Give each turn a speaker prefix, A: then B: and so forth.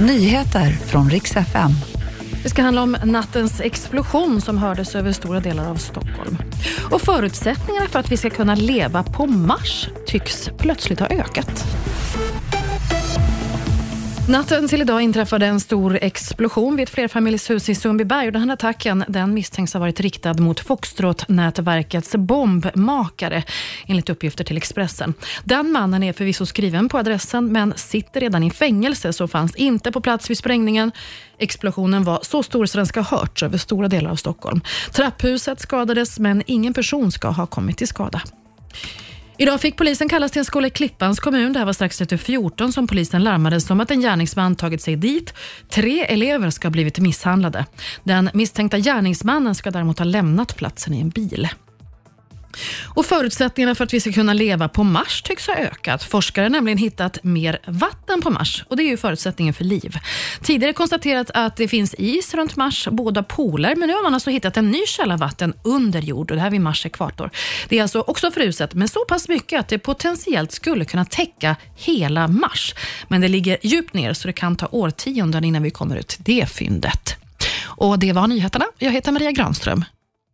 A: Nyheter från riks FM.
B: Det ska handla om nattens explosion som hördes över stora delar av Stockholm. Och förutsättningarna för att vi ska kunna leva på Mars tycks plötsligt ha ökat. Natten till idag inträffade en stor explosion vid ett flerfamiljshus i Sundbyberg. Och den här attacken den misstänks ha varit riktad mot Foxtrot-nätverkets bombmakare, enligt uppgifter till Expressen. Den mannen är förvisso skriven på adressen, men sitter redan i fängelse, så fanns inte på plats vid sprängningen. Explosionen var så stor så den ska ha hörts över stora delar av Stockholm. Trapphuset skadades, men ingen person ska ha kommit till skada. Idag fick polisen kallas till en skola i Klippans kommun. Det här var strax efter 14 som polisen larmades om att en gärningsman tagit sig dit. Tre elever ska ha blivit misshandlade. Den misstänkta gärningsmannen ska däremot ha lämnat platsen i en bil. Och Förutsättningarna för att vi ska kunna leva på Mars tycks ha ökat. Forskare har nämligen hittat mer vatten på Mars och det är ju förutsättningen för liv. Tidigare konstaterat att det finns is runt Mars, båda poler, men nu har man alltså hittat en ny källa vatten under jord och det här vid Mars ekvator. Det är alltså också fruset, men så pass mycket att det potentiellt skulle kunna täcka hela Mars. Men det ligger djupt ner så det kan ta årtionden innan vi kommer ut det fyndet. Och Det var nyheterna. Jag heter Maria Granström.